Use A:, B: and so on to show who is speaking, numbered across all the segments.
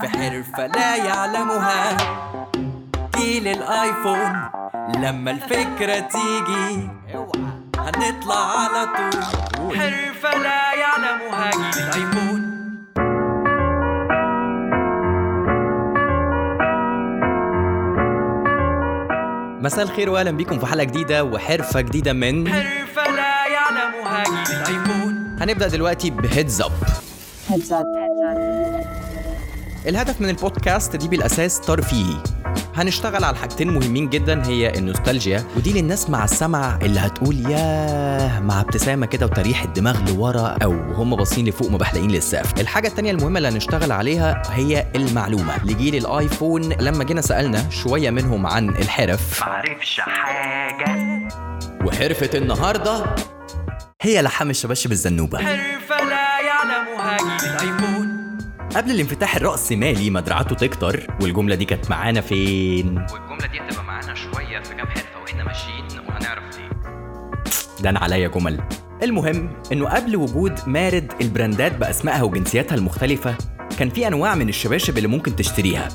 A: في حرفة لا يعلمها. جيل الايفون لما الفكرة تيجي هنطلع على طول. حرفة لا يعلمها جيل الايفون
B: مساء الخير واهلا بيكم في حلقة جديدة وحرفة جديدة من
A: حرفة لا يعلمها جيل الايفون
B: هنبدأ دلوقتي ب heads up
C: Heads up.
B: الهدف من البودكاست دي بالأساس ترفيهي هنشتغل على حاجتين مهمين جدا هي النوستالجيا ودي للناس مع السمع اللي هتقول ياه مع ابتسامة كده وتريح الدماغ لورا أو هم باصين لفوق مبحلقين للسقف. الحاجة التانية المهمة اللي هنشتغل عليها هي المعلومة. لجيل الآيفون لما جينا سألنا شوية منهم عن الحرف.
A: معرفش حاجة.
B: وحرفه النهارده هي لحام الشباشب الزنوبة.
A: حرفة لا يعلمها. جيل الايفون
B: قبل الانفتاح الرأسمالي ما درعاته تكتر والجملة دي كانت معانا فين؟ والجملة دي هتبقى معانا شوية في كام حتة وإحنا ماشيين وهنعرف ليه ده أنا عليا جمل. المهم إنه قبل وجود مارد البراندات بأسمائها وجنسياتها المختلفة كان في أنواع من الشباشب اللي ممكن تشتريها.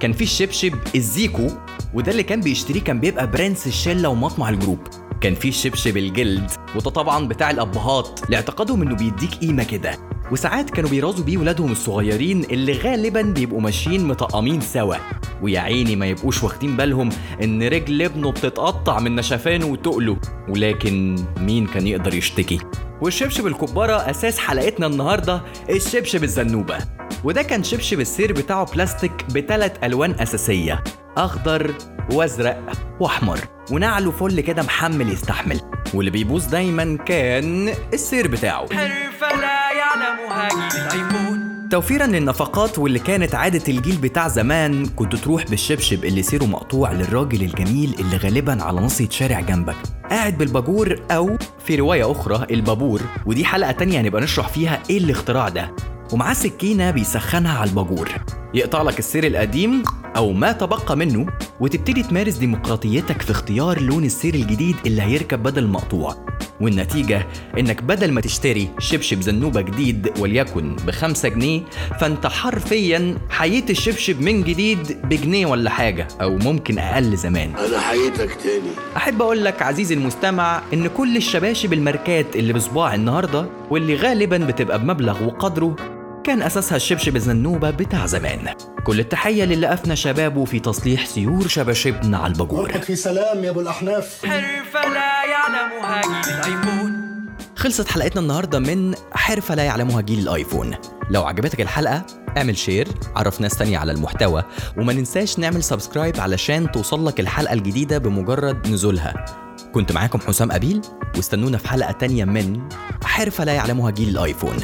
B: كان في الشبشب الزيكو وده اللي كان بيشتريه كان بيبقى برنس الشلة ومطمع الجروب. كان في الشبشب الجلد وده طبعا بتاع الأبهات لاعتقادهم انه بيديك قيمة كده. وساعات كانوا بيرازوا بيه ولادهم الصغيرين اللي غالبا بيبقوا ماشيين مطقمين سوا. ويا عيني ما يبقوش واخدين بالهم إن رجل ابنه بتتقطع من نشفانه وتقله. ولكن مين كان يقدر يشتكي؟ والشبشب الكبارة أساس حلقتنا النهاردة الشبشب الزنوبة. وده كان شبشب السير بتاعه بلاستيك بثلاث ألوان أساسية أخضر وأزرق وأحمر. ونعله فل كده محمل يستحمل. واللي بيبوظ دايما كان السير بتاعه.
A: حرفة لا يعلمها جيل الايفون
B: توفيرا للنفقات واللي كانت عادة الجيل بتاع زمان كنت تروح بالشبشب اللي سيره مقطوع للراجل الجميل اللي غالبا على نصية شارع جنبك. قاعد بالباجور أو في رواية أخرى البابور. ودي حلقة تانية هنبقى نشرح فيها إيه الاختراع ده. ومعاه سكينة بيسخنها على الباجور يقطع لك السير القديم أو ما تبقى منه. وتبتدي تمارس ديمقراطيتك في اختيار لون السير الجديد اللي هيركب بدل المقطوع والنتيجة إنك بدل ما تشتري شبشب زنوبة جديد وليكن بخمسة جنيه فأنت حرفيا حييت الشبشب من جديد بجنيه ولا حاجة أو ممكن أقل زمان.
D: أنا حييتك تاني.
B: أحب أقول لك عزيزي المستمع إن كل الشباشب الماركات اللي بصباع النهاردة واللي غالبا بتبقى بمبلغ وقدره كان أساسها الشبشب الزنوبة بتاع زمان. كل التحية للي أفنى شبابه في تصليح سيور شباشبنا على الباجور.
E: في سلام يا أبو الأحناف.
A: حرفة لا يعلمها جيل الأيفون.
B: خلصت حلقتنا النهارده من حرفة لا يعلمها جيل الأيفون. لو عجبتك الحلقة اعمل share. عرف ناس تانية على المحتوى. وما ننساش نعمل subscribe علشان توصلك الحلقة الجديدة بمجرد نزولها. كنت معاكم حسام أبيل واستنونا في حلقة تانية من حرفة لا يعلمها جيل الأيفون.